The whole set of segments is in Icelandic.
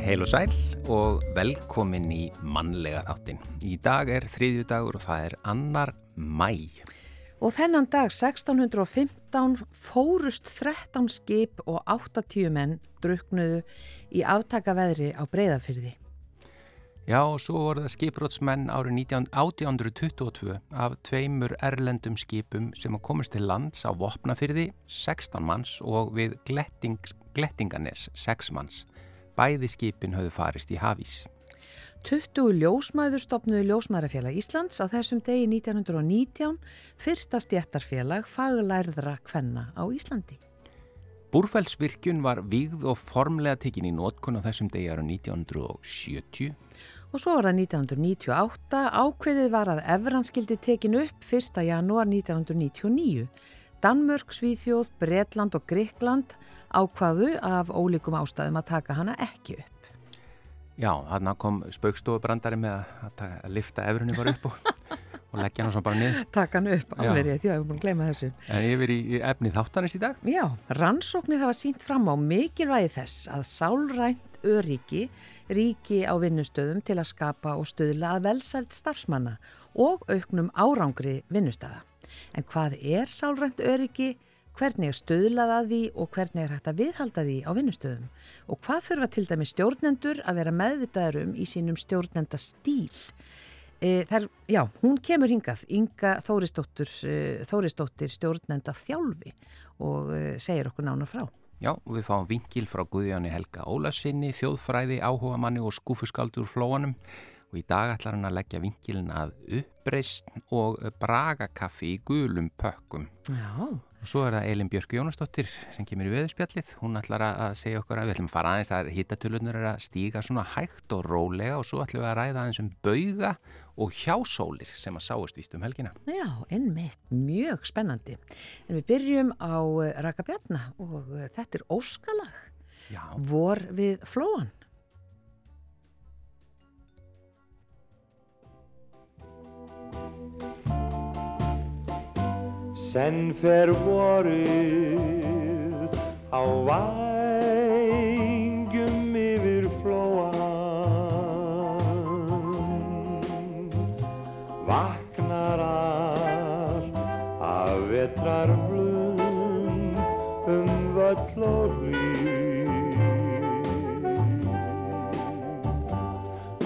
Heil og sæl og velkomin í mannlega þáttin. Í dag er þriðju dagur og það er annar mæ. Og þennan dag 1615 fórust 13 skip og 80 menn druknuðu í aftakaveðri á breyðafyrði. Já, og svo voru það skiprótsmenn árið 1822 af tveimur erlendum skipum sem komist til lands á Vopnafyrði, 16 manns og við Gletting, Glettinganes, 6 manns. Bæði skipin höfðu farist í hafís. 20 ljósmæður stopnuðu Ljósmæðarfélag Íslands á þessum degi 1919, fyrsta stjættarfélag faglærðra kvenna á Íslandi. Búrfellsvirkjun var vígð og formlega tekinn í nótkun á þessum degi ára 1970. Og svo var það 1998, ákveðið var að Evranskildi tekin upp 1. janúar 1999. Danmörk, Svíþjóð, Bretland og Gríkland ákvaðu af ólíkum ástæðum að taka hana ekki upp. Já, þarna kom spaukstofubrandari með að, að lifta efrunni bara upp og, og leggja hann svo bara niður. Taka hann upp, alveg ég er búin að gleyma þessu. En ég verið í efni þáttanist í dag? Já, rannsóknir hafa sínt fram á mikilvægi þess að sálrænt öryggi ríki á vinnustöðum til að skapa og stöðla að velsælt starfsmanna og auknum árangri vinnustöða. En hvað er sálrænt öryggi? Hvernig er stöðlað að því og hvernig er hægt að viðhalda því á vinnustöðum og hvað þurfa til dæmi stjórnendur að vera meðvitaður um í sínum stjórnendastíl. E, þar, já, hún kemur hingað, Inga Þóristóttir, e, Þóristóttir stjórnenda þjálfi og e, segir okkur nána frá. Já, og við fáum vinkil frá Guðjáni Helga Ólarsinni, þjóðfræði, áhuga manni og skúfuskaldur flóanum og í dag ætlar hann að leggja vinkilin að uppreist og bragakaffi í gulum pökkum. Já. Og svo er það Elin Björk Jónasdóttir sem kemur í veðurspjallið. Hún ætlar að segja okkur að við ætlum að fara aðeins að hittatöluðnur er að stíga svona hægt og rólega og svo ætlum við að ræða aðeins um bauga og hjásólir sem að sáast víst um helgina. Já, ennmitt, mjög spennandi. En við byrjum á eh, Raka Bjarna og eh, þetta er Óskalag. Já. Vor við flóan. Senn fer vorið á vængjum yfir flóan Vaknar allt af vetrar blum um völl og hlýr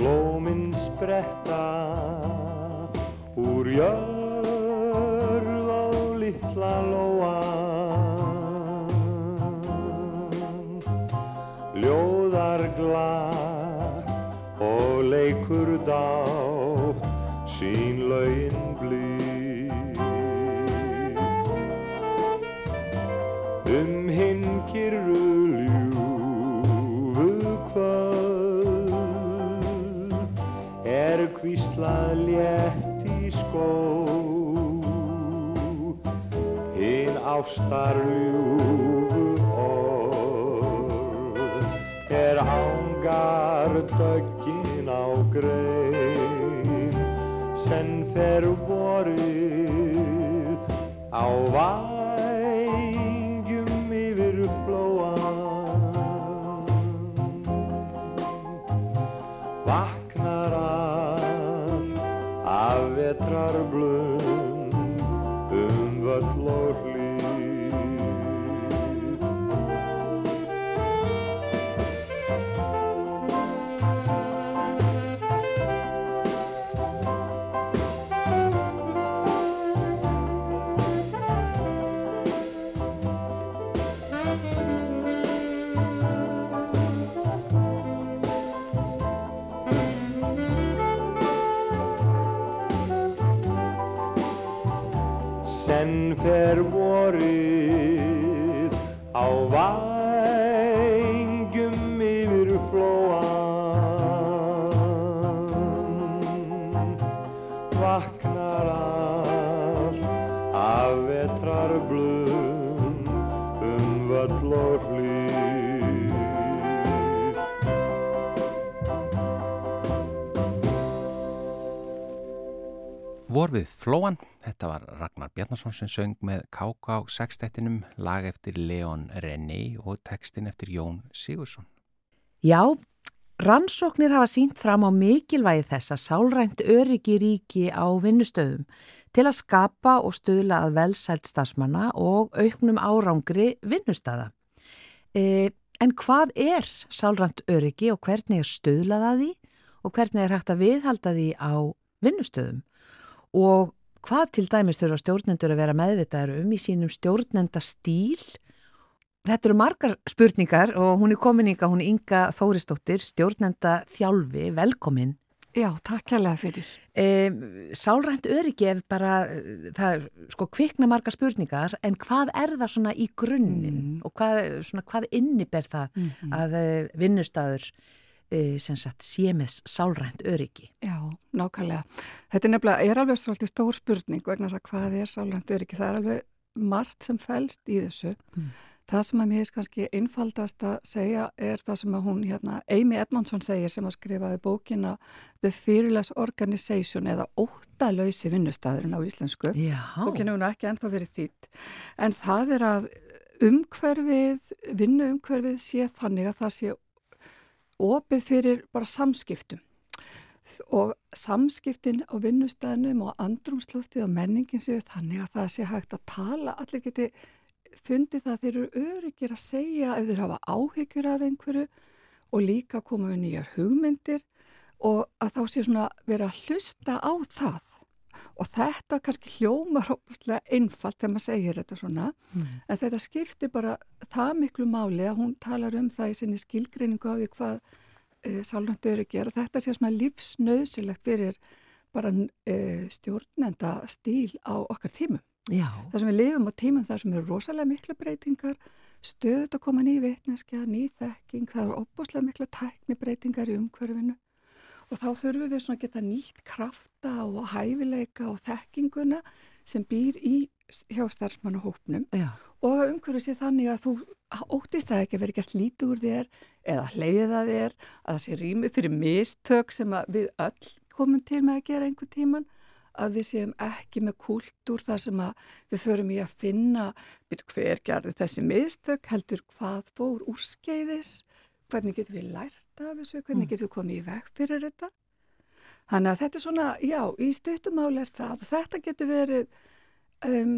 Blóminn spretta úr jörg litla lóan Ljóðar glatt og leikur dátt sín laugin blý Um hinn kyrru ljúfu kvöld er kvíslað létt í skó ástarljúfu orð er ángar döggin á grein. Sem fer vorið á vængjum Vor við flóan, þetta var Ragnar Bjarnason sem söng með K.K. sextettinum, lag eftir Leon René og textin eftir Jón Sigursson. Já, Rannsóknir hafa sínt fram á mikilvægi þess að sálrænt öryggi ríki á vinnustöðum til að skapa og stuðla að velsælt stafsmanna og auknum árangri vinnustada. E, en hvað er sálrænt öryggi og hvernig er stuðlað að því og hvernig er hægt að viðhalda því á vinnustöðum? Og hvað til dæmis þurfa stjórnendur að vera meðvitaður um í sínum stjórnenda stíl Þetta eru margar spurningar og hún er komin ykkar, hún er Inga Þóristóttir, stjórnenda þjálfi, velkomin. Já, takk kærlega fyrir. E, sálrænt öryggi ef bara, það er sko kvikna margar spurningar, en hvað er það svona í grunninn mm. og hvað, svona, hvað inniber það mm -hmm. að eh, vinnustæður sem sagt sé með sálrænt öryggi? Já, nákvæmlega. Þetta er nefnilega, er alveg svolítið stór spurning vegna að hvað er sálrænt öryggi, það er alveg margt sem fælst í þessu. Mm. Það sem að mér er kannski einfaldast að segja er það sem að hún, hérna, Amy Edmondson segir sem að skrifaði bókina The Fearless Organization eða Óttalöysi vinnustæðurinn á íslensku. Já. Bókina hún ekki ennþá verið þýtt. En það er að umhverfið, vinnuumhverfið sé þannig að það sé opið fyrir bara samskiptum. Og samskiptin á vinnustæðinum og andrumslöftið og menningin séu þannig að það sé hægt að tala, allir geti fundið það að þeir eru öryggir að segja ef þeir hafa áhyggjur af einhverju og líka koma við nýjar hugmyndir og að þá sé svona verið að hlusta á það og þetta kannski hljómar óbúslega einfalt þegar maður segir þetta svona mm. en þetta skiptir bara það miklu máli að hún talar um það í sinni skilgreiningu á því hvað e, sálnandi öryggi er að þetta sé svona lífsnauðsilegt fyrir bara e, stjórnenda stíl á okkar tímum Já. Það sem við lifum á tímum þar sem eru rosalega mikla breytingar, stöðut að koma ný vitneskja, ný þekking, það eru opbúslega mikla tækni breytingar í umhverfinu og þá þurfum við svona að geta nýtt krafta og hæfileika og þekkinguna sem býr í hjá starfsmannahópnum. Og að umhverfið sé þannig að þú óttist það ekki að vera gert lítið úr þér eða hleyða þér, að það sé rýmið fyrir mistök sem við öll komum til með að gera einhver tíman að við séum ekki með kúltúr þar sem við förum í að finna hver gerði þessi mistök, heldur hvað fór úrskeiðis, hvernig getum við lært af þessu, hvernig mm. getum við komið í veg fyrir þetta. Þannig að þetta er svona, já, í stuttumáli er það og þetta getur verið, um,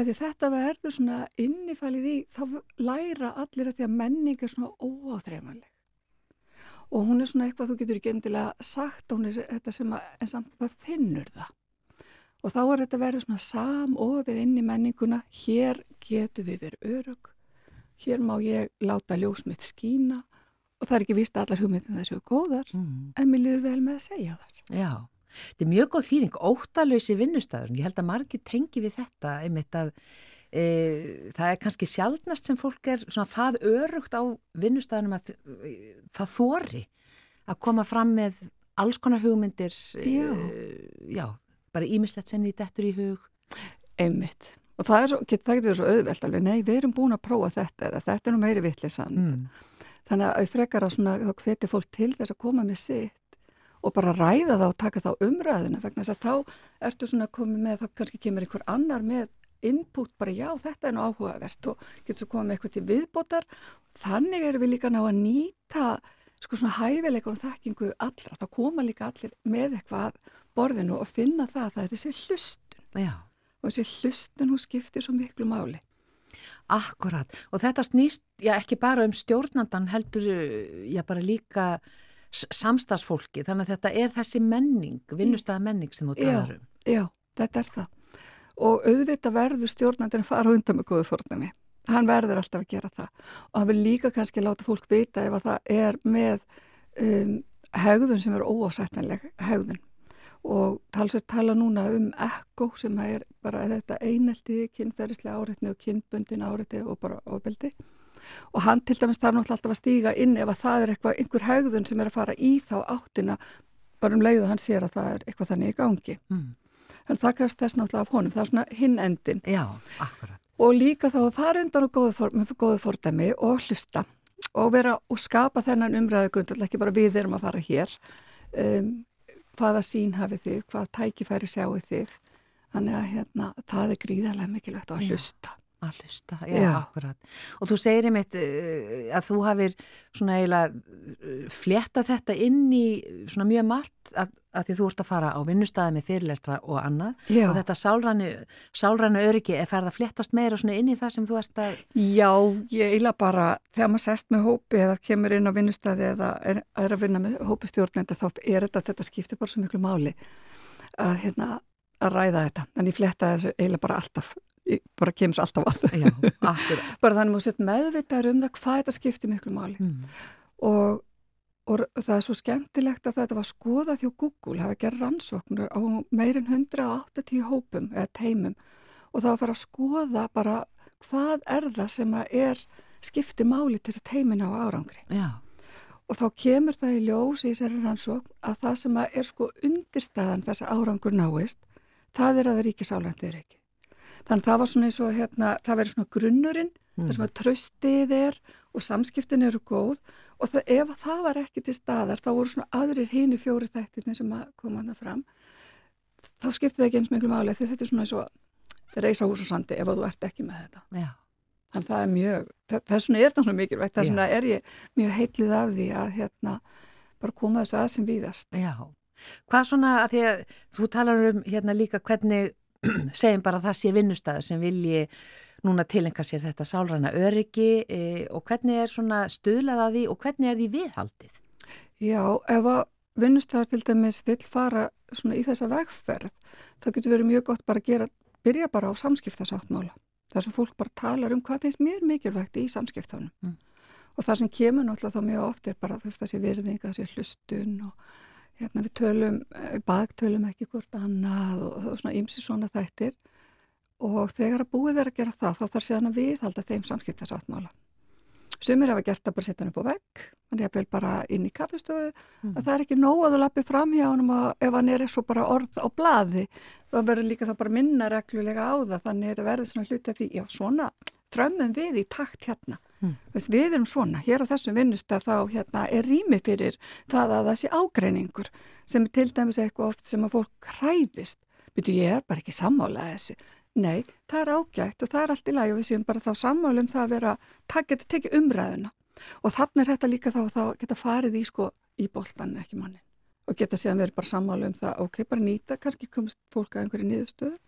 að þetta verður svona innifælið í, þá læra allir að því að menning er svona óáþreifanleg og hún er svona eitthvað þú getur ekki endilega sagt, hún er þetta sem að, en samt hvað finnur það. Og þá er þetta verið svona samofið inn í menninguna, hér getur við verið örug, hér má ég láta ljósmitt skína og það er ekki vist að allar hugmyndin þessu er góðar, mm. en mér liður vel með að segja þar. Já, þetta er mjög góð þýðing, óttalösi vinnustæður, ég held að margir tengi við þetta, einmitt að e, það er kannski sjálfnast sem fólk er svona það örugt á vinnustæðunum að e, það þóri að koma fram með alls konar hugmyndir, já, e, já bara ímislegt sem því dettur í hug einmitt og það, svo, get, það getur verið svo auðvelt alveg nei við erum búin að prófa þetta eða þetta er nú meiri vittlisann mm. Þannig að frekar að svona, þá hveti fólk til þess að koma með sitt og bara ræða það og taka þá umræðuna vegna þess að þá ertu svona komið með þá kannski kemur einhver annar með input bara já þetta er nú áhugavert og getur svo komið með eitthvað til viðbótar þannig erum við líka ná að nýta sko svona hæfileikar og þekkingu allra, þá koma líka allir með eitthvað borðinu og finna það að það er þessi hlustun Já. og þessi hlustun hún skiptir svo miklu máli. Akkurat. Og þetta snýst já ekki bara um stjórnandan heldur já bara líka samstagsfólki þannig að þetta er þessi menning, vinnustæða menning sem þú talar um. Já, þetta er það. Og auðvitað verður stjórnandin að fara undan með góðu fórnami. Hann verður alltaf að gera það. Og hann vil líka kannski láta fólk vita ef að það er með um, hegðun sem er óásættanleg hegðun og talsast tala núna um ekko sem er bara þetta einelti, kynferðislega áreitni og kynbundin áreitni og bara ofbeldi. Og hann til dæmis þarf náttúrulega alltaf að stíga inn ef að það er eitthvað, einhver haugðun sem er að fara í þá áttina bara um leiðu hann sér að það er eitthvað þannig í gangi. Mm. þannig það krefst þess náttúrulega af honum, það er svona hinn endin Já, og líka þá þar undan og góðu, fordæmi og hlusta. Og vera og skapa þennan umræðu grundvöld ekki bara við erum að fara hér. Um, hvaða sín hafið þið, hvaða tækifæri sjáu þið? Þannig að hérna, það er gríðarlega mikilvægt að hlusta Að hlusta, já, já, akkurat. Og þú segir einmitt uh, að þú hafið svona eiginlega uh, fletta þetta inn í svona mjög margt að, að því þú ert að fara á vinnustæði með fyrirlestra og annað já. og þetta sálrænu, sálrænu öryggi er ferð að flettast meira svona inn í það sem þú ert að... Já, ég eiginlega bara, þegar maður sest með hópi eða kemur inn á vinnustæði eða er, er að vinna með hópi stjórnenda þá er þetta, þetta skiptir bara svo miklu máli að, hérna, að ræða þetta. En ég fletta þessu eiginlega bara alltaf bara kemur svo alltaf að Já, bara þannig að þú sett meðvitaður um það hvað þetta skiptir miklu máli. Mm. og, og það er svo skemmtilegt að þetta var skoðað hjá Google hafa gerð rannsóknur á meirin 180 hópum eða teimum. Og það var að fara að skoða bara hvað er það sem að er skiptir máli til þess að teimin á árangri. Já. og þá kemur það í ljós í þessari rannsókn að það sem að er sko undirstæðan þess að árangur náist það er að það ríkis álændir ekki Þannig það var svona eins og hérna, það verið svona grunnurinn, mm. þar sem að tröstið er og samskiptin eru góð og það, ef það var ekki til staðar, þá voru svona aðrir hínu fjóri þættirni sem að koma hana fram, þá skiptið það ekki eins miklu máli því þetta er svona eins og reysa hús og sandi ef þú ert ekki með þetta. Já. Þannig það er mjög, það, það er það svona mikilvægt, það er svona er ég mjög heitlið af því að hérna bara koma þessu að sem víðast. Já. Hvað svona að því að þú talar um hérna líka hvernig segjum bara að það sé vinnustæður sem vilji núna tilenga sér þetta sálræna öryggi e, og hvernig er svona stöðlaða því og hvernig er því viðhaldið? Já, ef að vinnustæður til dæmis vil fara svona í þessa vegferð, það getur verið mjög gott bara að gera, byrja bara á samskiptasáttmála. Það sem fólk bara talar um hvað finnst mér mikilvægt í samskiptunum. Mm. Og það sem kemur náttúrulega þá mjög oft er bara þess að það sé virðing, það sé hlustun og hérna við tölum, eh, bagtölum ekki hvort annað og, og svona ymsi svona þættir og þegar að búið er að gera það þá þarf síðan að viðhalda þeim samskiptasáttmála. Sumir hefa gert að bara setja hann upp á vegg, þannig að vel bara inn í kaffestöðu, mm. að það er ekki nóg að þú lappi fram hjá hann ef hann er svo bara orð á blaði, þá verður líka það bara minna reglulega á það, þannig að þetta verður svona hluti af því, já svona, drömmum við í takt hérna. Mm. Veist, við erum svona, hér á þessum vinnustaf þá hérna, er rými fyrir það að það sé ágreiningur sem til dæmis eitthvað oft sem að fólk hræðist, byrju ég er bara ekki sammálað þessu. Nei, það er ágætt og það er allt í lagi og við séum bara þá sammálum það að vera, það getur tekið umræðuna og þannig er þetta líka þá að það geta farið í sko í boltan ekki mannin og geta séðan verið bara sammálum það, ok, bara nýta, kannski komst fólk að einhverju niðurstöðu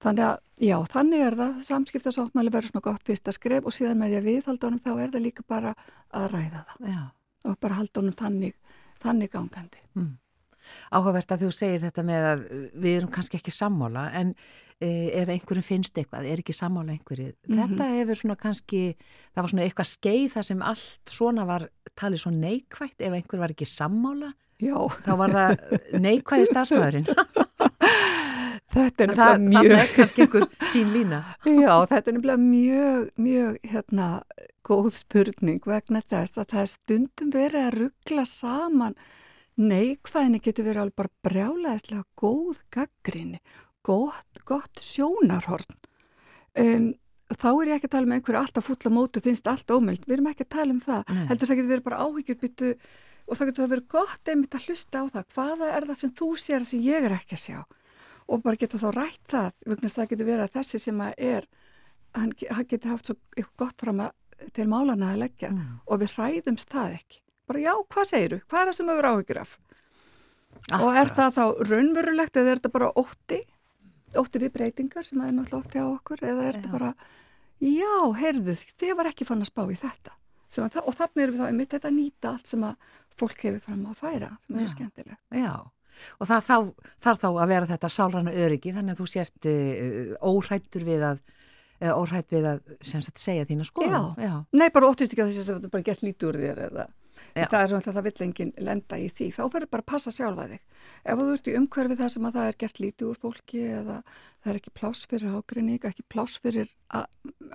Þannig að, já, þannig er það, samskiptasáttmæli verður svona gott fyrsta skref og síðan með því að viðhalda honum þá er það líka bara að ræða það já. og bara halda honum þannig, þannig gangandi. Mm. Áhugavert að þú segir þetta með að við erum kannski ekki sammála en e, ef einhverjum finnst eitthvað, er ekki sammála einhverju. Mm -hmm. Þetta hefur svona kannski, það var svona eitthvað skeið þar sem allt svona var talið svo neikvægt ef einhver var ekki sammála. Já. Þá var það neikvæði starfsmöðurinn. Er nefnilega mjög... Það er kannski einhver fín lína. Já, þetta er nefnilega mjög, mjög, hérna, góð spurning vegna þess að það er stundum verið að ruggla saman. Neikvæðinni getur verið alveg bara brjálæðislega góð gaggrinni, gott, gott sjónarhorn. Um, þá er ég ekki að tala um einhverju alltaf fulla mótu, finnst allt ómeld. Við erum ekki að tala um það. Nei. Heldur það getur verið bara áhyggjurbyttu og það getur verið gott einmitt að hlusta á það. Hvaða er það sem þú sér sem ég er ekki að sjá? Og bara geta þá rætt það vegna það getur verið að þessi sem að er hann, hann getur haft svo gott fram að, til málana að leggja. Mm. og við hræðumst það ekki. Bara já, hvað segiru? Hvað er það sem við verðum áhyggjur af? Akkurat. Og er það þá raunverulegt eða er þetta bara ótti? Ótti við breytingar sem er náttúrulega ótti á okkur? Eða er þetta bara já, heyrðu, þið var ekki fann að spá í þetta. Að, og þannig erum við þá einmitt þetta nýta allt sem að fólk hefur fram að færa sem er skemmtilegt. Já og það þarf þá að vera þetta sálrana öryggi þannig að þú sést uh, óhættur við að eða óhætt við að sagt, segja þína skoðum. Já. Já. Nei, bara óttist ekki að þess að þetta bara gert lítið úr þér eða það er svona að það vill enginn lenda í því. Þá verður bara að passa sjálfa þig. Ef þú ert í umhverfi þar sem að það er gert lítið úr fólki eða það er ekki pláss fyrir ágrinning, ekki pláss fyrir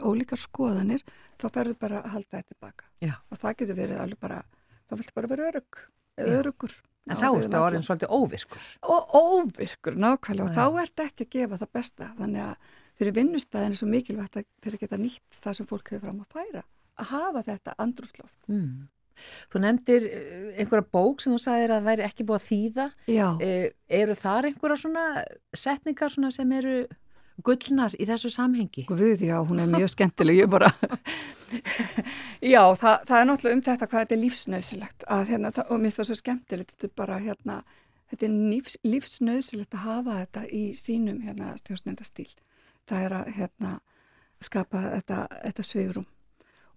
ólíkar skoðanir, þá verður bara að halda þetta tilbaka. Já. Og það getur verið alveg bara, þá viltu bara vera örug eða örugur. En þá ertu orðin svolítið óvirkur. Og óvirkur, nákvæmlega. Og þá ertu ekki að gefa það besta. Þannig að fyrir vinnustæðin er svo mikilvægt að þess að geta nýtt það sem fólk hefur fram að færa. Að hafa þetta andrúsloft. Mm. Þú nefndir eh, einhverja bók sem þú sagðir að væri ekki búið að þýða. Já. E, eru þar einhverja svona setningar svona sem eru gullnar í þessu samhengi? Guð, já, hún er mjög skemmtileg, ég bara, já, það, það er náttúrulega um þetta hvað þetta er lífsnausilegt að, hérna, og mér finnst það svo skemmtilegt, þetta er bara, hérna, þetta er lífs, lífsnausilegt að hafa þetta í sínum, hérna, stjórnendastíl. Það er að, hérna, skapa þetta, þetta svigurum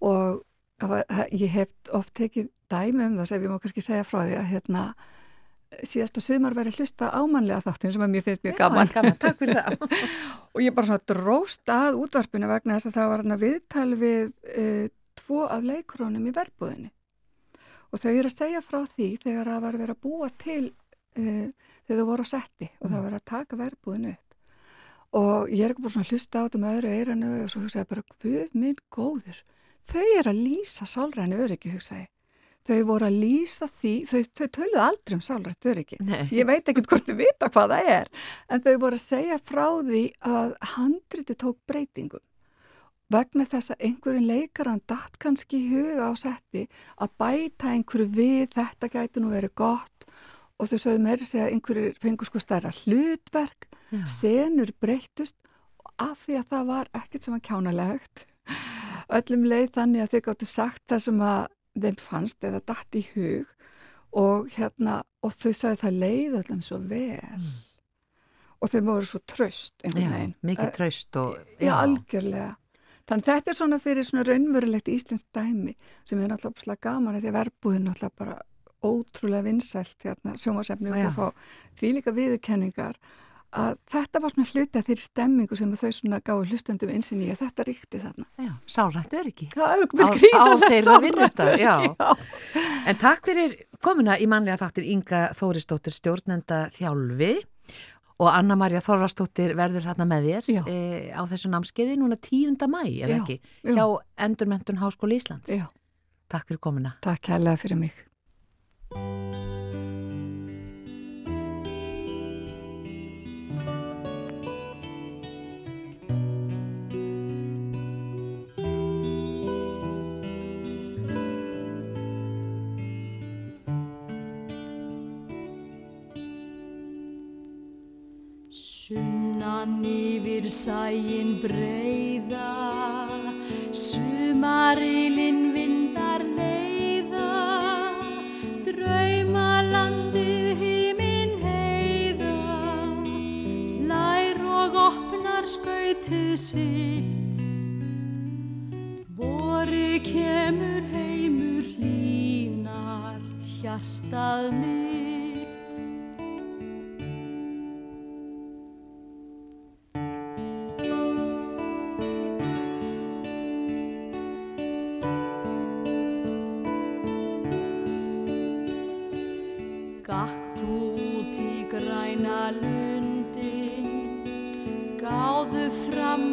og var, ég hef oft tekið dæmi um það sem ég má kannski segja frá því að, hérna, síðasta sumar verið hlusta ámanlega þáttin sem að mér finnst mjög gaman. Já, gaman, takk fyrir það. og ég bara svona dróst að útvarpinu vegna þess að það var hana viðtal við uh, tvo af leikrónum í verbúðinni. Og þau eru að segja frá því þegar það var að vera að búa til uh, þegar þau voru á setti og það var að taka verbúðinu upp. Og ég er ekki búin svona að hlusta á þetta með öðru eiranu og svo hugsaði bara, hvað minn góður? Þau eru að lýsa sálræni öryggi, hugsaði þau voru að lýsa því, þau, þau töluðu aldrei um sálrætt öryggi. Ég veit ekkert hvort þau vita hvað það er, en þau voru að segja frá því að handriti tók breytingum. Vegna þess að einhverjum leikaran datt kannski í huga á setti að bæta einhverju við, þetta gæti nú verið gott og þau sögðu meiri segja að einhverjur fengur sko stærra hlutverk, Já. senur breytust af því að það var ekkert sem var kjánalegt. Öllum leið þannig að þau gáttu sagt það sem að þeim fannst eða dætt í hug og hérna og þau sagði það leið öllum svo vel mm. og þau voru svo tröst. Já, mikið tröst og já. já, algjörlega. Þannig þetta er svona fyrir svona raunverulegt íslensk dæmi sem er náttúrulega gaman því að verbúðin náttúrulega bara ótrúlega vinsælt hérna sjómasefni og fá því líka viðurkenningar að þetta var svona hluti að þeirri stemmingu sem þau svona gáði hlustendum einsinn í að þetta ríkti þarna. Já, sálrætt öryggi. Það er á þeirra vinnustar, já. En takk fyrir komuna í manlega þáttir Inga Þóristóttir stjórnenda þjálfi og Anna-Maria Þorvarstóttir verður þarna með þér e, á þessu námskeiði núna 10. mæ, er já, ekki? Já. Hjá Endurmentun Háskóli Íslands. Já. Takk fyrir komuna. Takk hella fyrir mig. Sunnan yfir sæin breyða, sumarilinn vindar leiða, draumalandið hímin heiða, lær og opnar skautið sitt. Bori kemur heimur hlínar, hjartað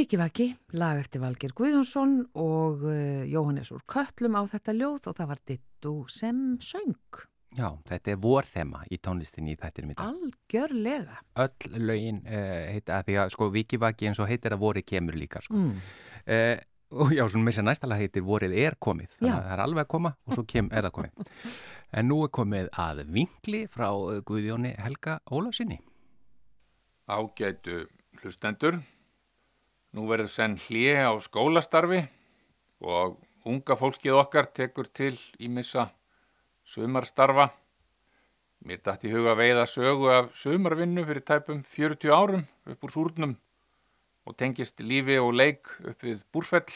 Vikivaki, lag eftir Valgir Guðjónsson og uh, Jóhannes úr Köllum á þetta ljóð og það var dittu sem söng. Já, þetta er vorþema í tónlistinni í þættinum í dag. Algjörlega. Öll lögin uh, heita, því að sko Vikivaki eins og heitir að vorið kemur líka sko. Mm. Uh, og já, svona með þess að næsta lag heitir vorið er komið. Þannig Já. að það er alveg að koma og svo kem, er það komið. En nú er komið að vinkli frá Guðjóni Helga Ólafsinni. Ágætu hlustendur. Nú verður senn hlið á skólastarfi og unga fólkið okkar tekur til í missa sumarstarfa. Mér dætti í huga að veiða sögu af sumarvinnu fyrir tæpum 40 árum upp úr súrnum og tengist lífi og leik upp við búrfell.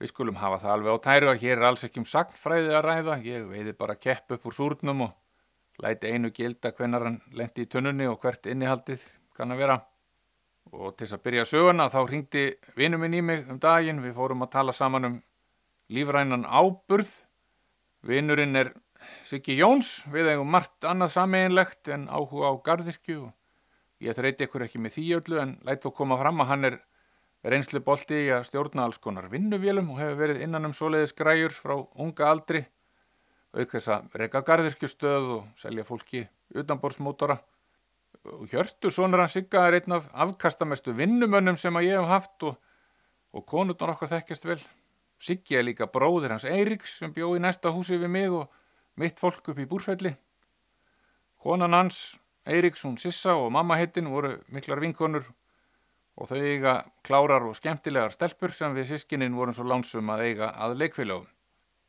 Við skulum hafa það alveg á tæru að hér er alls ekki um sagnfræði að ræða. Ég veiði bara kepp upp úr súrnum og læti einu gilda hvenar hann lendi í tunnunni og hvert innihaldið kann að vera. Og til þess að byrja söguna þá ringdi vinur minn í mig um daginn. Við fórum að tala saman um lífrænan áburð. Vinurinn er Siggi Jóns. Við eigum margt annað sameinlegt en áhuga á garðirkju. og Ég þreyti ykkur ekki með því öllu en læt þó koma fram að hann er reynslu bolti í að stjórna alls konar vinnuvélum og hefur verið innan um svoleiðis græjur frá unga aldri. Auk þess að reyka garðirkjustöð og selja fólki utanborsmótora og Hjörtur sonur hans Sigga er einn af afkastamestu vinnumönnum sem að ég hef haft og, og konurnar okkar þekkjast vel. Siggi er líka bróðir hans Eiríks sem bjó í næsta húsi við mig og mitt fólk upp í búrfelli. Konan hans, Eiríks, hún Sissa og mamma hittin voru miklar vinkonur og þau eiga klárar og skemmtilegar stelpur sem við sískinin vorum svo lánsum að eiga að leikfélögum.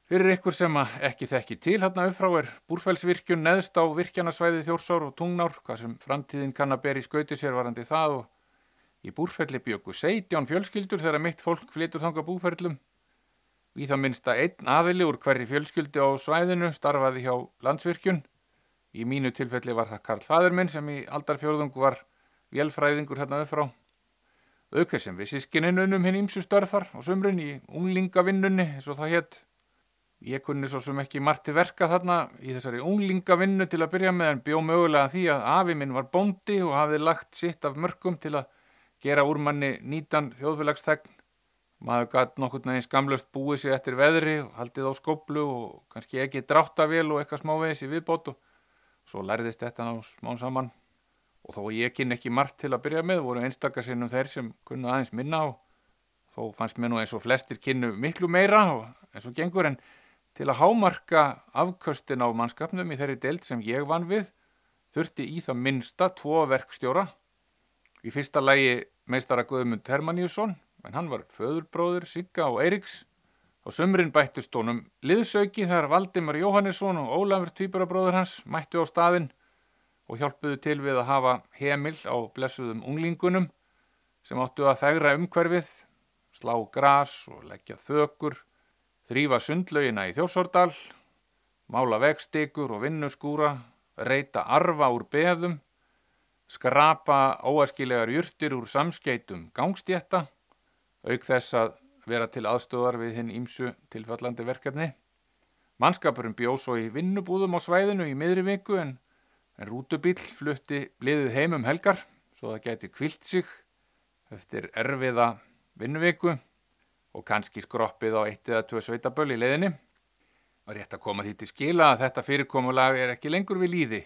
Fyrir ykkur sem ekki þekki til hérna uppfrá er búrfellsvirkjun neðst á virkjanasvæði Þjórsár og Tungnár, hvað sem framtíðin kann að bera í skauti sér varandi það og í búrfelli bjöku 17 fjölskyldur þegar mitt fólk flytur þanga búferlum. Í það minnsta einn aðili úr hverri fjölskyldi á svæðinu starfaði hjá landsvirkjun. Í mínu tilfelli var það Karl Fadur minn sem í aldarfjörðungu var vélfræðingur hérna uppfrá. Aukveð sem við sískinin unnum hinn ímsu störfar og sumrun í unglingavinnunni, eins og það hétt. Ég kunni svo sem ekki margt verka þarna í þessari unglingavinnu til að byrja með en bjó mögulega því að afi minn var bóndi og hafði lagt sitt af mörgum til að gera úr manni nýtan þjóðfélagsþegn. Maður gætt nokkurn veginn skamlust búið sér eftir veðri og haldið á skóplu og kannski ekki dráttavél og eitthvað smávegis í viðbót og svo lærðist þetta ná smán saman. Og þó ég kynni ekki margt til að byrja með voru einstakasinnum þeir sem kunnu aðeins minna og þó fannst mér nú eins og flestir kynnu miklu meira eins og gengur en til að hámarka afköstin á mannskapnum í þeirri deild sem ég vann við þurfti í það minnsta tvo verkstjóra. Í fyrsta lægi meistara Guðmund Hermanníusson en hann var föðurbróður Sigga og Eiríks. Á sumrin bættist honum liðsauki þegar Valdimar Jóhannesson og Ólafur tvíburabróður hans mættu á staðinn og hjálpuðu til við að hafa hemil á blessuðum unglingunum sem áttu að fegra umhverfið, slá gras og leggja þökur, þrýfa sundlaugina í Þjórsordal, mála vegstikur og vinnuskúra, reyta arfa úr beðum, skrapa óaskilegar jurtir úr samskeitum gangstjetta, auk þess að vera til aðstöðar við hinn ímsu tilfallandi verkefni. Mannskapurinn bjó svo í vinnubúðum á svæðinu í miðri viku en, en rútubíl flutti liðið heim um helgar svo það gæti kvilt sig eftir erfiða vinnuviku og kannski skroppið á eitt eða tvö sveitaböll í leiðinni. Var rétt að koma því til skila að þetta fyrirkomulag er ekki lengur við líði.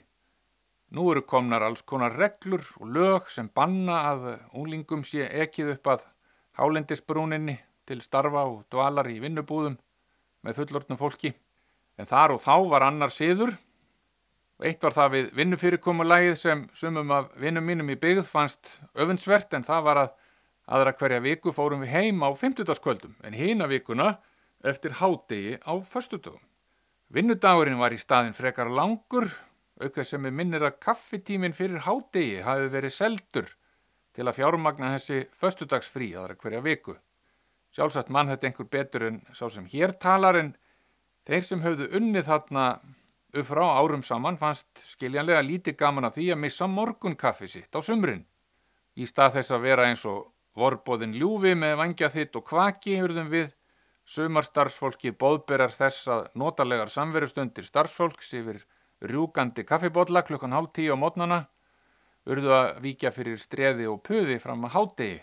Nú eru komnar alls konar reglur og lög sem banna að unglingum sé ekið upp að hálendisbrúninni til starfa og dvalar í vinnubúðum með fullortnum fólki. En þar og þá var annar siður. Eitt var það við vinnufyrirkomulagið sem sumum af vinnum mínum í byggð fannst öfundsvert en það var að aðra hverja viku fórum við heim á 50. en hina vikuna eftir hádegi á föstudögum. Vinnudagurinn var í staðin frekar langur, aukveð sem við minnir að kaffitíminn fyrir hádegi hafi verið seldur til að fjármagna þessi föstudagsfrí aðra hverja viku. Sjálfsagt mann þetta einhver betur en sá sem hér talar en þeir sem höfðu unnið þarna upp frá árum saman fannst skiljanlega lítið gaman að því að missa morgunkaffi sitt á sumrin. Í stað þess að vera eins og vorbóðin ljúfi með vangja þitt og kvaki hurðum við sumarstarfsfólki bóðberar þess að notalegar samverustundir starfsfólks yfir rjúkandi kaffibólla klukkan hálf tíu á mótnana urðu að víkja fyrir streði og puði fram að hádegi.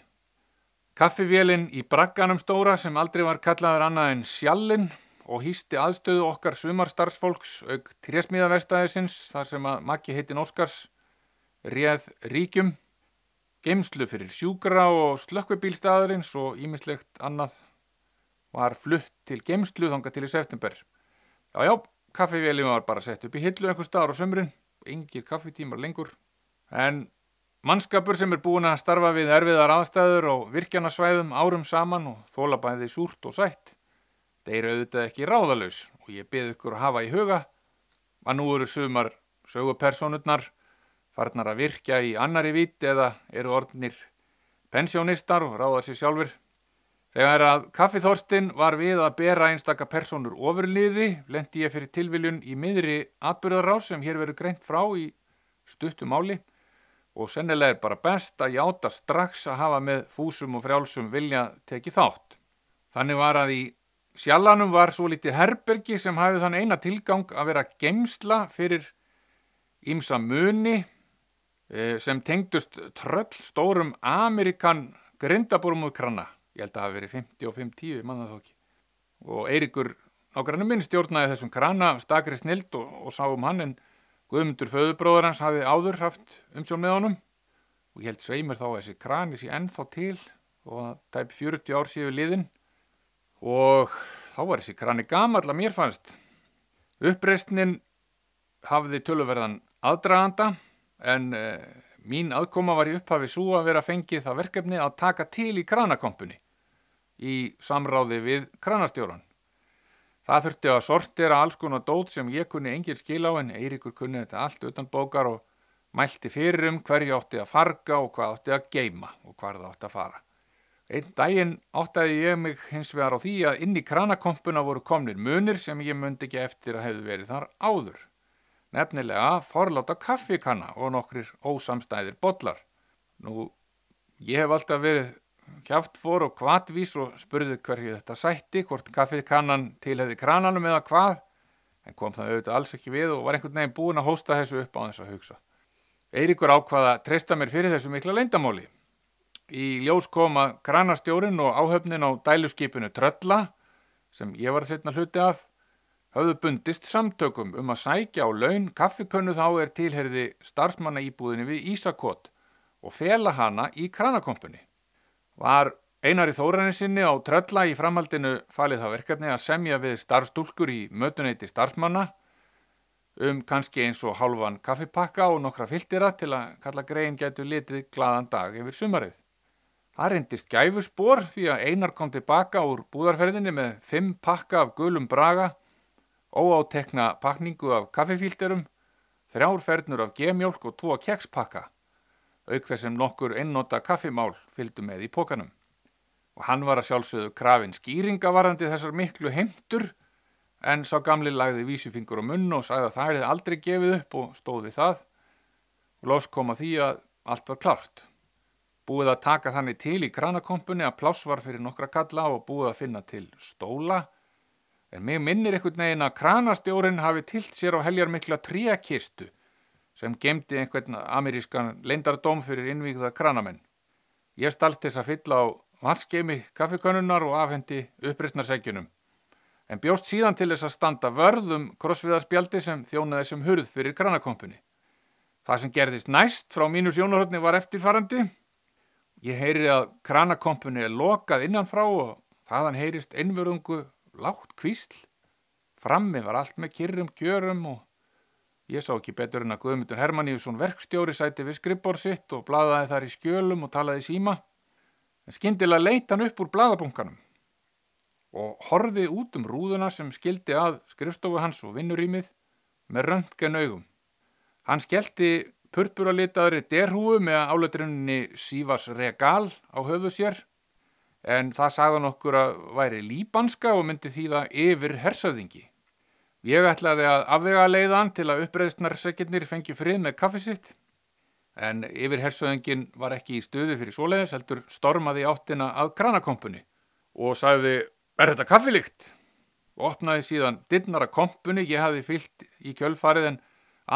Kaffivélinn í bragganum stóra sem aldrei var kallaður annað en sjallinn og hýsti aðstöðu okkar sumarstarfsfólks auk trésmíðaverstaðisins þar sem að makki heitin Óskars réð ríkjum, geimslu fyrir sjúkra og slökkvibílstaðurins og ímislegt annað var flutt til geimslu þanga til í september. Já, já, kaffivélum var bara sett upp í hillu einhver staðar á sömurinn, engir kaffitímar lengur, en Mannskapur sem er búin að starfa við erfiðar aðstæður og virkjanasvæðum árum saman og þóla bæði súrt og sætt. Þeir auðvitað ekki ráðalaus og ég byrð ykkur að hafa í huga að nú eru sumar sögupersonurnar farnar að virkja í annari vít eða eru orðnir pensjónistar og ráða sér sjálfur. Þegar að kaffithorstinn var við að bera einstaka personur ofurliði lendi ég fyrir tilviljun í miðri atbyrðarás sem hér verið greint frá í stuttum áli og sennilega er bara best að játa strax að hafa með fúsum og frjálsum vilja tekið þátt. Þannig var að í sjallanum var svo litið herbergi sem hafið þann eina tilgang að vera gemsla fyrir ímsa muni sem tengdust tröll stórum Amerikan grindaborum úr krana. Ég held að það hafi verið 50 og 50, ég manna þá ekki. Og Eirikur nákvæmlega minn stjórnaði þessum krana stakri snild og, og sá um hann en Guðmundur föðubróður hans hafi áður haft umsjón með honum og ég held sveimur þá að þessi krani sé ennþá til og að tæp 40 ár séu liðin og þá var þessi krani gamall að mér fannst. Uppreistnin hafði tölverðan aðdraganda en eh, mín aðkoma var í upphafi svo að vera fengið það verkefni að taka til í kranakompunni í samráði við kranastjóran. Það þurfti að sortera alls konar dót sem ég kunni engin skil á en Eiríkur kunni þetta allt utan bókar og mælti fyrir um hverju átti að farga og hvað átti að geima og hvað það átti að fara. Einn daginn áttaði ég mig hins vegar á því að inn í kranakompuna voru komnir munir sem ég myndi ekki eftir að hefðu verið þar áður. Nefnilega forláta kaffikanna og nokkrir ósamstæðir bollar. Nú, ég hef alltaf verið kjáft fór og kvatvís og spurði hverju þetta sætti, hvort kaffið kannan tilhefði krananum eða hvað, en kom það auðvitað alls ekki við og var einhvern veginn búin að hósta þessu upp á þess að hugsa. Eiríkur ákvaða að treysta mér fyrir þessu mikla leindamóli. Í ljós koma kranastjórin og áhöfnin á dæluskipinu Trölla, sem ég var að setna hluti af, hafðu bundist samtökum um að sækja á laun kaffikönnu þá er tilherði starfsmanna íbúðinni við Ísakot og fela hana í kranakompunni. Var Einari Þóraninsinni á trölla í framhaldinu falið það verkefni að semja við starfstúlkur í mötuneyti starfsmanna um kannski eins og hálfan kaffipakka og nokkra filtira til að kalla grein getur litið gladan dag yfir sumarið. Það reyndist gæfusbor því að Einar kom tilbaka úr búðarferðinni með fimm pakka af gulum braga, óátekna pakningu af kaffifilterum, þrjárfernur af gemjólk og tvo kekspakka auk þessum nokkur einnota kaffimál fylgdu með í pókanum. Og hann var að sjálfsögðu krafin skýringavarandi þessar miklu heimtur en sá gamli lagði vísufingur á munn og sagði að það hefði aldrei gefið upp og stóð við það og lós kom að því að allt var klart. Búið að taka þannig til í kranakompunni að pláss var fyrir nokkra kalla og búið að finna til stóla en mig minnir einhvern veginn að kranastjórin hafi tilt sér á heljar mikla tríakistu sem gemdi einhvern amerískan leindardóm fyrir innvíkða kranamenn. Ég stalst þess að fylla á varskeimi kaffikönunar og afhendi uppreistnarsækjunum, en bjóst síðan til þess að standa vörðum krossviðarspjaldi sem þjónaði sem hurð fyrir kranakompunni. Það sem gerðist næst frá mínu sjónarhóttni var eftirfarandi. Ég heyri að kranakompunni er lokað innanfrá og þaðan heyrist einverðungu látt kvísl. Frammi var allt með kyrrum, gjörum og Ég sá ekki betur en að Guðmundur Hermanníusson verkstjóri sæti við skrippbór sitt og bladaði þar í skjölum og talaði síma. En skindilega leita hann upp úr bladabunkanum og horfið út um rúðuna sem skildi að skrifstofu hans og vinnurýmið með röntgen augum. Hann skellti purpuralitaðri derhúu með áleitrinni Sívas Regal á höfu sér en það sagðan okkur að væri líbanska og myndi þýða yfir hersöðingi. Ég ætlaði að afvega leiðan til að uppreðsnarsækjirnir fengi frið með kaffisitt en yfir hersöðingin var ekki í stöðu fyrir svoleiðis heldur stormaði áttina að kranakompunni og sagði er þetta kaffilikt? og opnaði síðan dinnara kompunni, ég hafi fyllt í kjölfarið en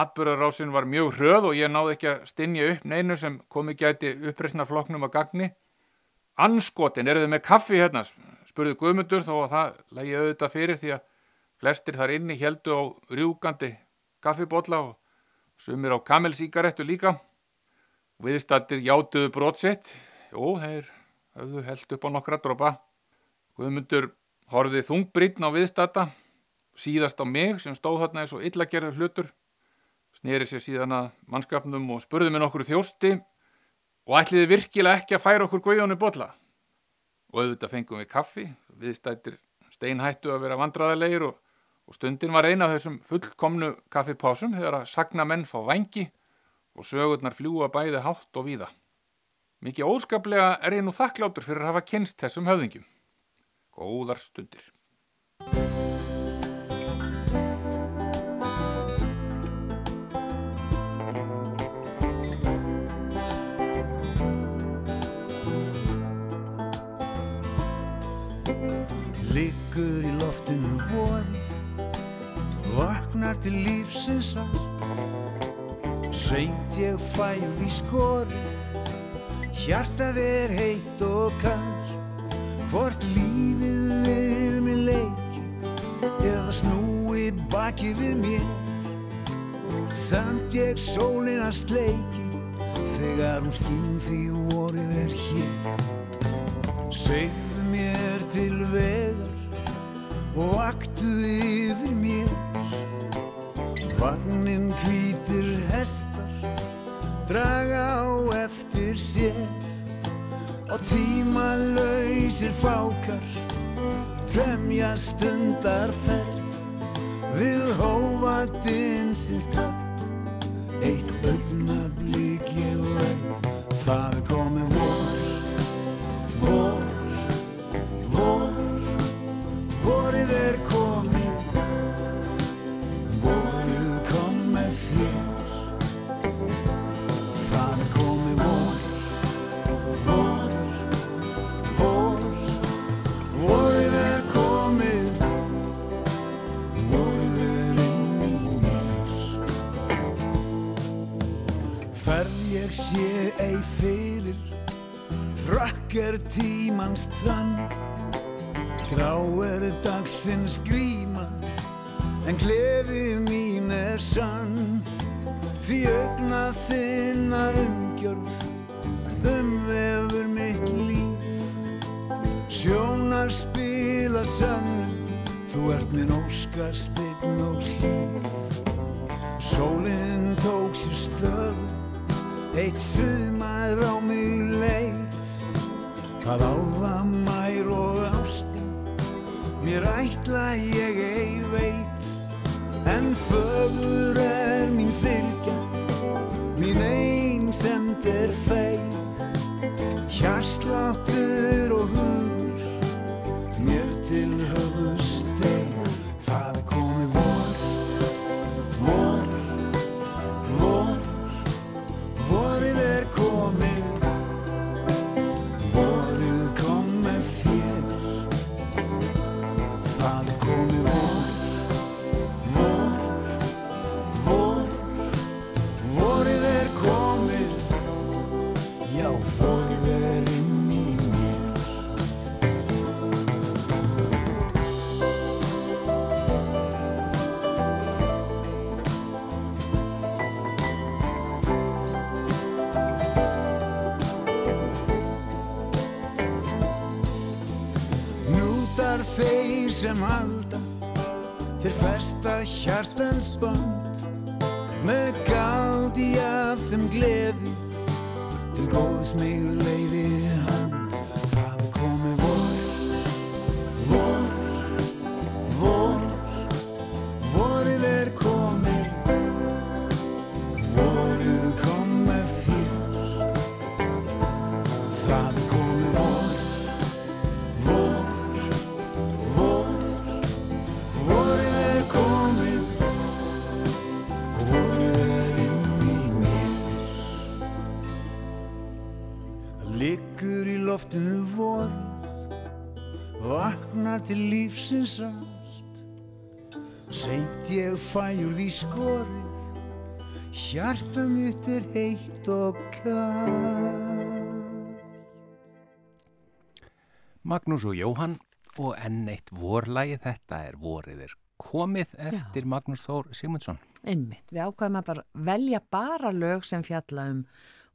atbyrðarásin var mjög hröð og ég náði ekki að stinja upp neinu sem komi gæti uppreysnarfloknum að gagni. Anskotin, eru þið með kaffi hérna? spurði Guðmundur þó að það lægi auðvitað fyrir því að flestir þar inni heldu á rjúkandi kaffibotla og sumir á kamelsíkarettu líka. Viðstattir játuðu brotsitt, jú, þeir höfðu held upp á nokkra dropa. Guðmundur horfið þungbrinn á viðstatta, síðast á mig sem stóð þarna eins og illagerður hlutur, snýri sér síðan að mannskapnum og spurði mér nokkur þjósti og ætliði virkilega ekki að færa okkur guðjónu botla. Og auðvitað fengum við kaffi, viðstættir steinhættu að vera vandraðarleir og, og stundin var eina af þessum fullkomnu kaffipásum þegar að sagna menn fá vangi og sögurnar fljúa bæði hátt og víða. Mikið óskaplega er ég nú þakkláttur fyrir að hafa kynst þessum höfðingjum. Góðar stundir. Seint ég fæð í skorið Hjartað er heitt og kallt Hvort lífið við mér leik Eða snúi baki við mér. Samt ég sólina sleiki Þegar hún skýn því vorið er hér. Segðu Grá er dagsins gríma En gleði mín er sann. Því augna þinna umgjörð Umvefur mitt líf. Sjónar spila sann Þú ert minn óskarsteinn og hlýf Sólinn tók sér stöð Eitt sumar á mig leit. Hvað og ástin Mér ætla ég ei veit. En fögur er mín fylgja Mín einsemd er feið Hjarsláttur sem halda Þeir festa hjartans band Með gáði af sem gleði Til góðs mig leiði lífsins allt. Seint ég fæjur því skorið, hjarta mitt er heitt og kall. Magnús og Jóhann og enn eitt vorlægi, þetta er vorið er komið eftir Magnús Þór Sigmundsson. Einmitt, við ákvæðum að bara velja bara lög sem fjalla um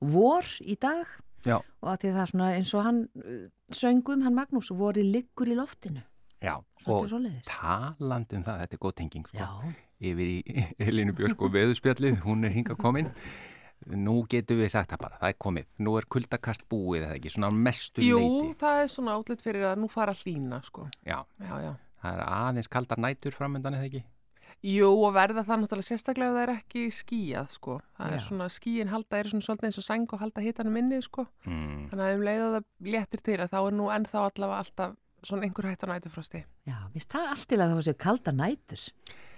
vor í dag Já. og að því það er svona eins og hann uh, söngum, hann Magnús, voru liggur í loftinu. Já, og talandi um það, þetta er góð tenging sko, Já, yfir í Elinu Björk og veðuspjallið, hún er hinga komin. Nú getum við sagt það bara, það er komið. Nú er kuldakast búið eða ekki, svona mestu Jú, leiti. það er svona átlut fyrir að nú fara að hlýna, sko. Já, Já, já. það er aðeins kaldar nætur framöndan eða ekki. Jú, og verða það náttúrulega sérstaklega ef það er ekki skíjað, sko. Það er Já. svona, skíin halda, er svona svolítið eins og sæng og halda hitanum inni, sko. Mm. Þannig að um leið og það léttir til að þá er nú ennþá allavega alltaf svona einhver hætt á nætufrosti. já, vist það er allt til að það var sér kalda nætur.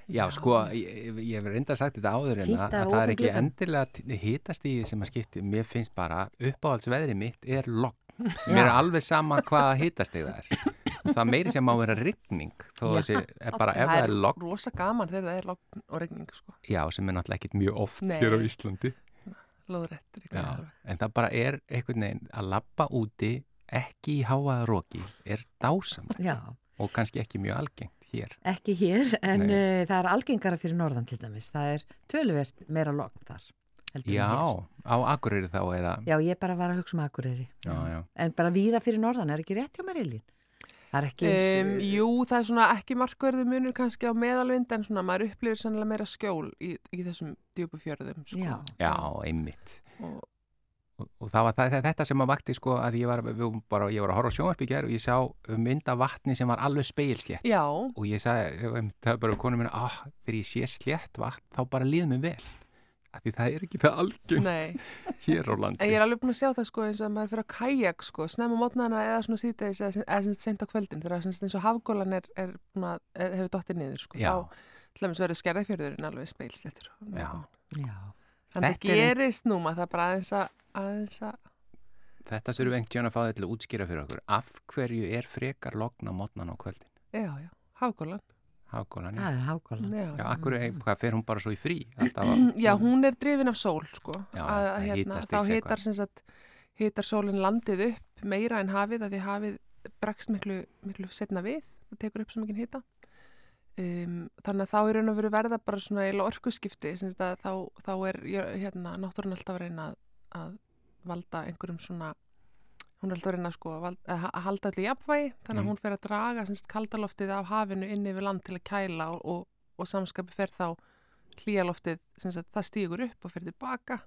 Já, sko, ég, ég hef reynda sagt þetta áður en að, að að það er ekki endilega hitast í sem að skipti, mér finnst bara uppáhaldsveðri mitt er logg. Mér er alveg sama hvaða hitast það er. Það meiri sem má vera rigning, þó Já. þessi er bara ef það er logg, rosa gaman þegar það er logn og regning, sko. já, sem er náttúrulega ekkit mjög oft Nei. hér á Íslandi. Lóðrættur Já, en það bara er einhvern veginn að lappa úti, ekki í háaða róki, er dásamt Já, og kannski ekki mjög algengt hér. ekki hér, en uh, það er algengara fyrir norðan til dæmis. Það er töluvert meira logn þar. Já, á Akureyri þá eða, Já, ég bara var að hugsa um Akureyri. já, já. En bara víða fyrir norðan, er ekki rétt hjá mér, Elín? Það er ekki eins... Um, jú, það er svona ekki markverðu munur kannski á meðalvind en svona maður upplifir sannlega meira skjól í, í þessum djúpu fjörðum, sko. Já. Já, einmitt. Og, og, og það var það, það, þetta sem að vakti sko að ég var, bara, ég var að horfa á gerð og ég sá mynd af vatni sem var alveg speilslétt já, og ég sagði, um, það er bara konum minna, ah, þegar ég sé slétt vatn þá bara líð mér vel af því það er ekki það algjörn nei. hér á En landi ég er alveg búin að sjá það sko eins og að maður fyrir að kajak sko, snemma mótnana eða svona síðdeis eða, eða sem sent á kvöldin þegar sagt eins og hafgólan er, er búin að, er, hefur dottið niður sko. Já. Þá til dæmis verður skerðafjörðurinn alveg speilsléttur. Já. Já, Það Þetta er ein- gerist núma, það bara aðeins að, aðeins að, Þetta þurfum við einhvern tíðan að fá þetta til að útskýra fyrir okkur af hverju er frekar logn á mótnan á kvöldin já, já, hafgólan. Hafgólan, já. það er hákólan. Já. Já, akkur, hvað fer hún bara svo í frí? Alltaf Já, hún er drifin af sól, sko. Já, að, það hérna, hitast þá ekki hitar, sem sagt, hitar sólinn landið upp meira en hafið, að því hafið bregst miklu, miklu setna við, það tekur upp svo mikið hita. Um, þannig að þá er raun og veru verða bara svona orkuskipti, að þá, þá er hérna, náttúrun alltaf að reyna að, að valda einhverjum svona, hún er alltaf að reyna sko, að, valda, að, að halda allir jafnvægi, þannig að Mm. hún fer að draga sagt, kaldaloftið af hafinu inn yfir land til að kæla og, og, og samskapi fer þá sagt, það stígur upp og fer tilbaka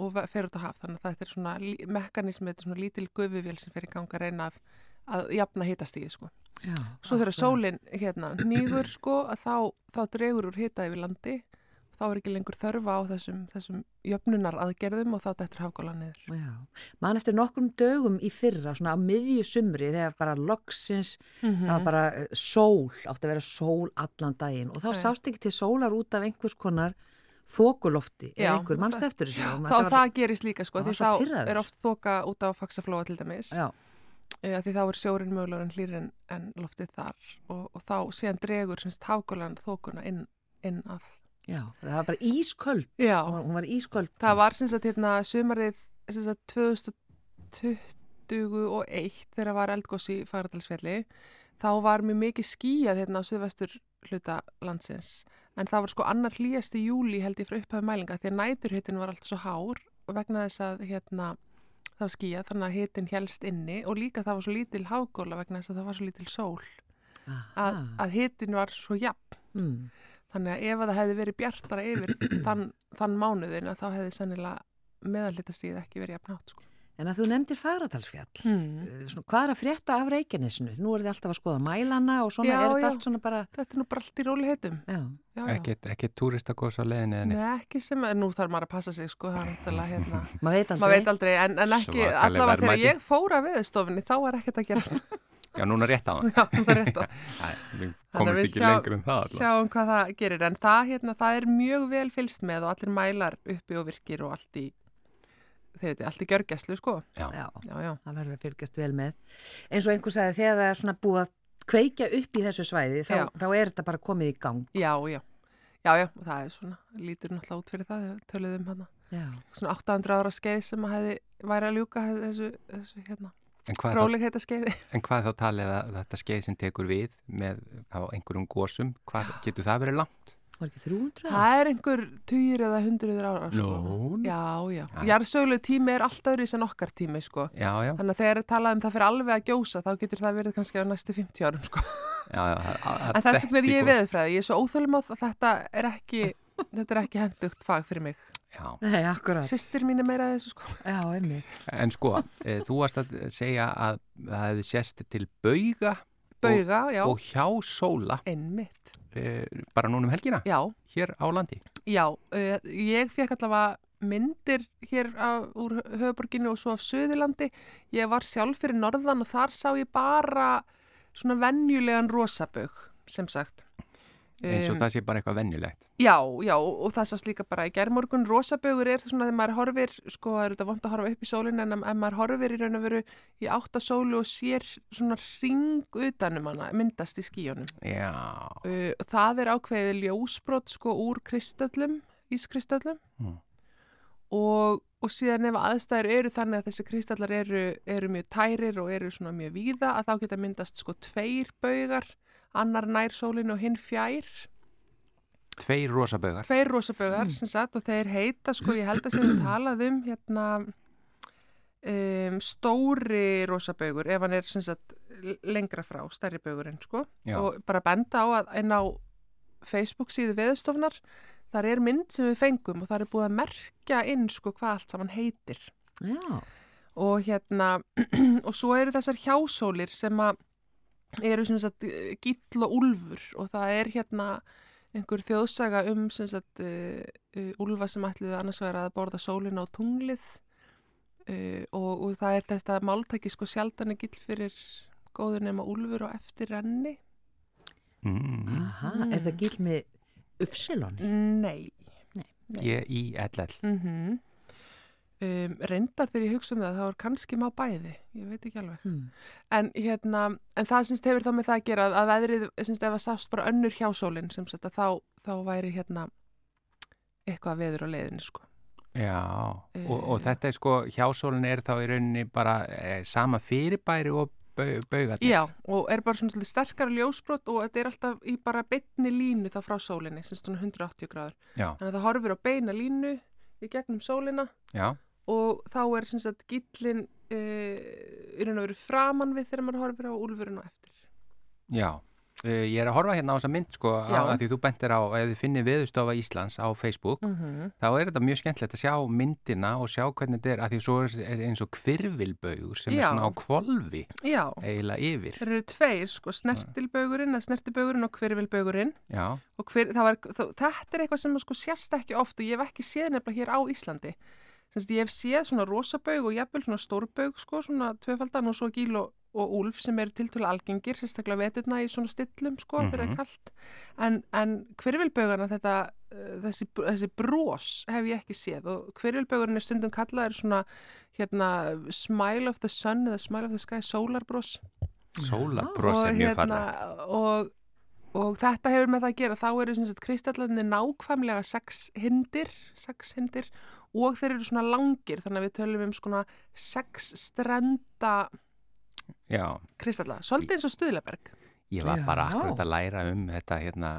og fer út á haf. Þannig að þetta er svona mekanismi, þetta er svona lítil gufuvél sem fer í ganga að reyna að, að jafna hitastíði, sko. Já, Svo þegar sólinn, hérna, nýgur, sko, að þá, þá dregur úr hita yfir landi, þá er ekki lengur þörfa á þessum, þessum jöfnunar aðgerðum og þá dættur hafgála niður. Já, mann eftir nokkrum dögum í fyrra, svona á miðju sumri þegar bara loksins, það var bara eh, sól, átti að vera sól allan daginn og þá Já. sást ekki til sólar út af einhvers konar þokulofti Já, eða einhver, mannst það- eftir þessu og Þá þetta var það gerist líka, sko, það því þá er oft þoka út á faksaflóa til dæmis. Já, Já, því þá er sjórin mögulegur en hlýr en, en loftið þar og, og þá síðan dregur semst hafgólan þókuna inn, inn að. já, það var bara ísköld. Já, hún var ísköld. Það var sem sagt hérna sumarið sem sagt 2021 þegar var eldgós í Fagradalsfjalli þá var mjög mikið skýjað hérna á suðvestur hluta landsins. En það var sko annar hlýjast í júli held ég frá upphæðu mælinga því að næturhittin var allt svo hár vegna þess að hérna það var skýjað þannig að hittin helst inni og líka það var svo lítil hafgóla vegna þess að það var svo lítil sól að, að hittin var svo jafn mm. Þannig að ef að það hefði verið bjartara yfir þann, þann mánuðin að þá hefði sannilega meðallitastíð ekki verið jafnátt. Sko. En að þú nefndir Fagradalsfjall Mm. Eh, svona, hvað er að frétta af Reykjanesinu? Nú er þið alltaf að skoða mælana og svona Já, er þetta já. allt svona bara Þetta er nú bara allt í róli heitum. já, Já, já. ekkert, ekkert túristakos á leiðinni eða Nei, neitt. ekki sem, nú þarf maður að passa sig sko, það er náttúrulega hérna, maður veit aldrei maður veit aldrei, en, en ekki, allavega þegar ég fór að veðustofinni, þá var ekkert að gerast. Já, núna rétt á það. Já, það er rétt á. Æ, Við komumst við ekki sjá- lengur en það allavega. Sjáum hvað það gerir, en það, hérna, það er mjög vel fylst með og allir mælar uppi og virkir og allt í, þegar þetta er allt í gjörgæslu, sko. Já. já, Já, já. það verður að fylgjast vel með eins og einhver sagði þegar það er svona búið að kveikja upp í þessu svæði þá, þá er þetta bara komið í gang Já, já. Já, já, og það er svona, lítur náttúrulega út fyrir það, töluðum hana. já, Svona 800 ára skeið sem að hefði væri að ljúka þessu, þessu hérna, En hvað, þá, róleg heita skeiði. en hvað þá talið að þetta skeið sem tekur við með einhverjum gósum, hvað getur það verið langt? Var ekki 300? Það er einhver tugir eða hundruður ára, sko. Nú. Já, já. Já. Jarðsöglu tími er alltaf öðru sem okkar tími, sko. Já, já, Þannig að þegar er talað um það fyrir alveg að gjósa, þá getur það verið kannski á næstu 50 árum, sko. já, já það- það- En þess vegna er ég veðurfræði. Ég er svo óþólum á að þetta er ekki, þetta er ekki hendugt fag fyrir mig. Já, Nei, akkurat. Sistir mín er meira þessu, sko. Já, einmitt. en sko, e, þú varst að segja að það hefði sést til bauga Bauga, já, og hjá sóla einmitt. E, bara núna um helgina, Já, hér á landi. já. Uh, ég fekk allavega myndir hér af, úr höfuborginu og svo af Suðurlandi. Ég var sjálf fyrir norðan og þar sá ég bara svona venjulegan rosabaug, sem sagt. Eins og Um, það sé bara eitthvað venjulegt. Já, já, og það sást líka bara í gerðmorgun rosabögur er svona þegar maður horfir, sko, það eru þetta vant að horfa upp í sólinu en ef maður horfir í raun og veru í áttasólu og sér svona ring utanum hana, myndast í skíunum. Já, Uh, það er ákveðið ljósbrot sko úr kristöllum, ískristöllum Mm. og, og síðan ef aðstæður eru þannig að þessi kristallar eru, eru mjög tærir og eru svona mjög víða að þá geta myndast sko tveir baugar, annar nær sólinu og hinn fjær tveir rosabaugar. tveir rosabögar sem sagt og þeir heita sko ég held að sem við talað um hérna um, stóri rosabögur ef hann er sem sagt lengra frá, stærri bögurinn sko Já. og bara benda á að en á Facebook síðu veðustofnar þar er mynd sem við fengum og það er búið að merkja inn sko hvað allt saman heitir Já. og hérna og svo eru þessar hjásólir sem að eru sem sagt gill og úlfur og það er hérna einhver þjóðsaga um sem sagt uh, uh, úlfa sem ætliði annars vegar að borða sólina á tunglið uh, og, og það er þetta máltæki sko sjaldan er gill fyrir góður nema úlfur og eftir renni Mm. Aha, er það gill með Ufsilon? Nei G-I-L-L. mm um, reyndar þegar ég hugsa um það þá er kannski má bæði, ég veit ekki alveg Hmm. En, hérna, en það syns hefur þá með það að gera að veðrið, syns ef að sást bara önnur hjásólinn sem sagt að þá, þá væri hérna eitthvað veður á leiðinu sko. Já, og, og Eh. þetta er sko, hjásólin er þá í rauninni bara e, sama fyrirbæri og bau, baugarnir. Já, og er bara svona sterkara ljósbrot og þetta er alltaf í bara beinni línu þá frá sólinni, sem svona 180 gráður. Já, Þannig að það horfir á beina línu í gegnum sólina já, og þá er sem sagt gillin e, í raun og veru framan við þegar maður horfir á úlfurinn og eftir. já. Uh, ég er að horfa hérna á þessa mynd sko, Já. að, að því þú bentir á, ef þið finnir viðustofa Íslands á Facebook, Mm -hmm. þá er þetta mjög skemmtilegt að sjá myndina og sjá hvernig þetta er, að því svo er, eins og kvirvilbaugur sem Já. er svona á kvolfi Já, eiginlega yfir. þeir eru tveir, sko, snertilbaugurinn eða snertibaugurinn og hvirvilbaugurinn Já, og hver, það var, þó, þetta er eitthvað sem sko sést ekki oft og ég hef ekki séð nefnilega hér á Íslandi Semst, ég hef séð svona rosabaug og jafnvel svona stórbaug sko, svona tvöfaldan og svo gíl og, og úlf sem eru tiltölu algengir sérstaklega veturna í svona stillum sko mm þegar Mhm. er kallt en, en hverfylbaugana þetta uh, þessi, þessi brós hef ég ekki séð og hverfylbaugurinn er stundum kallaður svona hérna smile of the sun eða smile of the sky solarbrós sólabros er og, mjög falla. og, og þetta hefur með það að gera þá eru sagt kristallarnir nákvæmlega sex hindir, sex hindir og þeir eru svona langir þannig að við tölum um svona sex strenda Já, kristallar, svolítið eins og stuðlaberg. Ég var bara akkurat að læra um þetta hérna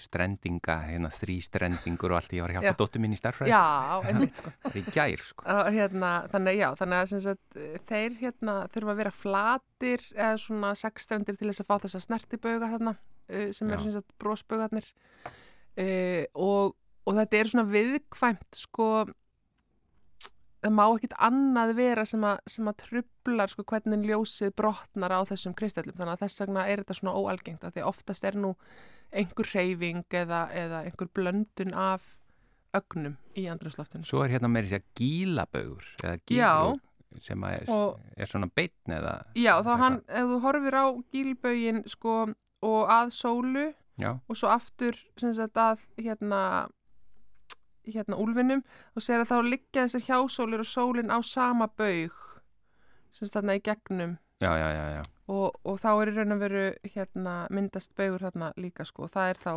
strendinga, hérna þrýstrendingur og allt, ég var að hjálpa Já. dóttur mín í starfræði. Já, einmitt sko. Það er í gær, sko. Og hérna, þannig, já, þannig að sem sagt, þeir hérna þurfa að vera flatir eða svona sexstrendir til þess að fá þess að snertibauga þarna uh, sem sem sagt brósbaugarnir uh, og, og þetta er svona viðkvæmt sko það má ekkit annað vera sem að, sem að trublar sko hvernig ljósið brotnar á þessum kristallum. Þannig að þess vegna er þetta svona óalgengt að því oftast er nú einhver reyfing eða, eða einhver blöndun af ögnum í andrúsloftinu Svo er hérna meiri sér gílabaugur eða Já. gílur sem að er, Og- er svona beitn eða Já, þá hann, ef þú horfir á gílbögin sko og að sólu Já, og svo aftur sem sagt að hérna hérna úlfinum og segir að þá liggja þessar hjásólir og sólin á sama baug sem sagt þarna í gegnum já, já, já, já. og, og þá er í raun og veru hérna myndast baugur þarna líka sko og það er þá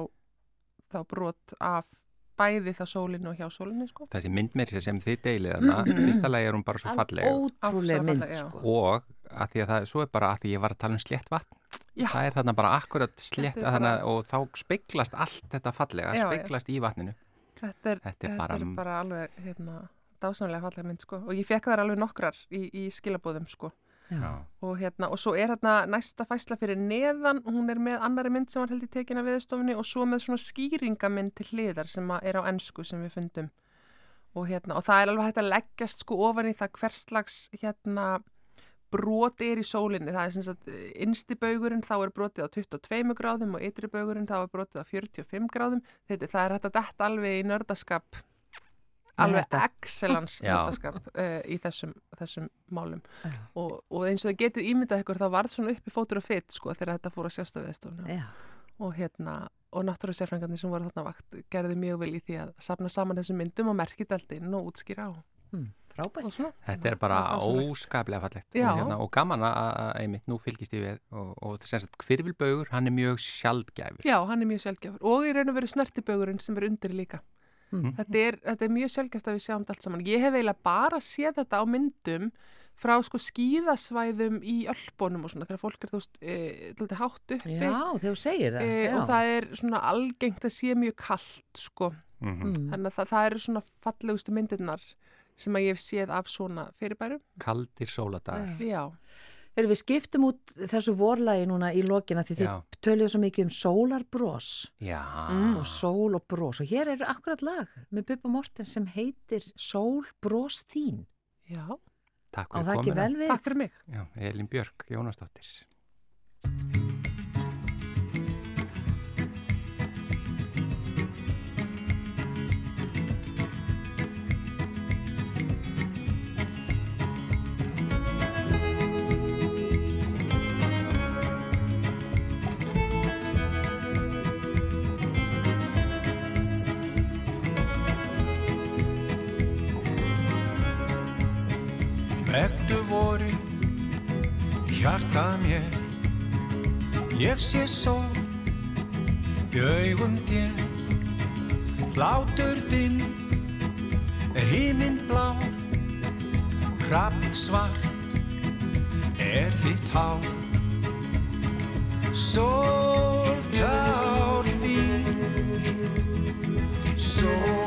þá brot af bæði það sólinu og hjá sólinu sko. Þessi mynd með sem þið deilið þarna, fyrsta lagi er hún bara svo falleg Ótrúlega Ofsalega mynd já. sko. og að því að það, svo er bara að því ég var að tala um slétt vatn Já. það er þarna bara akkurat er bara... og þá speiklast allt þetta fallega, Já, já. speiklast í vatninu Þetta er, Þetta er bara- bara alveg hérna, dásanlega fallega mynd sko. og ég fekk þar alveg nokkrar í, í skilabóðum sko. Og, hérna, og svo er hérna næsta fæsla fyrir neðan hún er með annari mynd sem var held í tekina viðstofinni og svo með svona skýringamynd til hliðar sem að er á ennsku sem við fundum og, hérna, og það er alveg hægt að leggjast sko ofan í það hverslags hérna brot er í sólinni, það er sem sagt innsti baugurinn þá er brotið á 22 gráðum og ytri baugurinn þá er brotið á 45 gráðum. Þetta það er hægt að detta alveg í nördaskap alveg þetta. excellence nördaskap uh, í þessum, þessum málum. Og, og eins og þið getið ímyndað ykkur þá varð svona uppi fótur og fitt sko þegar þetta fór að sjást á viðstofnu Já. og hérna og náttúrulega sérfrængarnir sem voru þarna vakt gerði mjög vel í því að sapna saman þessum myndum og merkit inn og útskýra á Mm, frábært. Þetta er bara Það óskaplega fallegt hérna, og gaman að, að einmitt, nú fylgist ég við og, og sem sagt hvirvilbaugur, hann er mjög sjaldgæfur Já, hann er mjög sjálfgjafur og í raun og veru snertibögurinn sem er undir líka. Mm. Þetta, er, þetta er mjög sjálfgjast að við sjáum þetta allt saman. Ég hef eiginlega bara séð þetta á myndum frá sko skíðasvæðum í Ölpunum og svona þegar fólk er þú veist, e, hátt uppi Já, það. e, já. og það er svona algengt að sé mjög kallt sko. mm Mm. Þannig að það, það eru svona fallegustu myndirnar sem að ég hef séð af svona fyrirbærum. kaldir sóladagar Já, Heyrðu, við skiptum út þessu vorlagi núna í lokina því þið Já. töluðu svo mikið um sólarbros. Já, Mm. og sól og bros. Og hér er akkurat lag með Bubba Morten sem heitir Sól bros þín. Já, takk og fyrir það ekki vel við. Takk fyrir mig. Já, Elin Björk, Jónasdóttir voru hjarta mér. Ég sé sól í augum þér. Hlátur þinn er híminn blá. Hrapp svart er þitt hár. Sóltár þín. Sóltár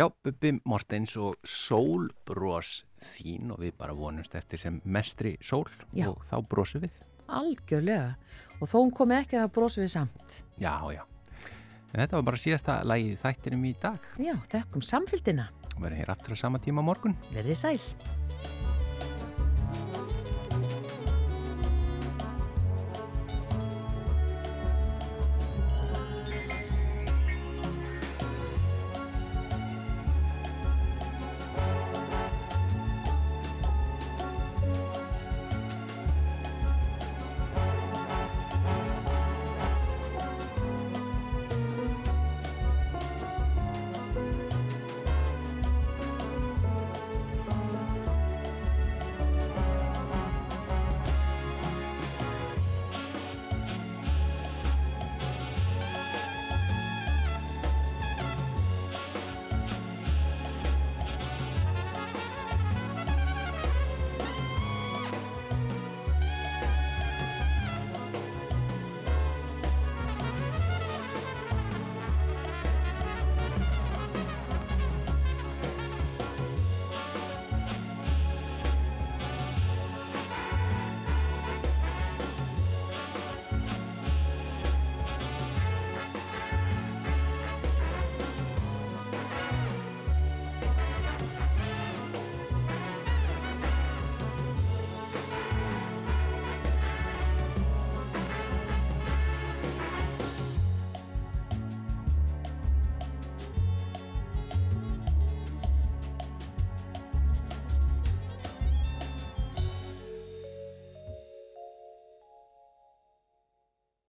Já, Bubbi Mortens og sólbrós þín og við bara vonumst eftir sem mestri sól Já. og þá brósum við. Algjörlega. Og þó hún komi ekki að brosa við samt. Já, já. En þetta var bara síðasta lagið þættinum í dag. Já, þekkum samfélgina. Verðum hér aftur á sama tíma morgun. Verðið sæl.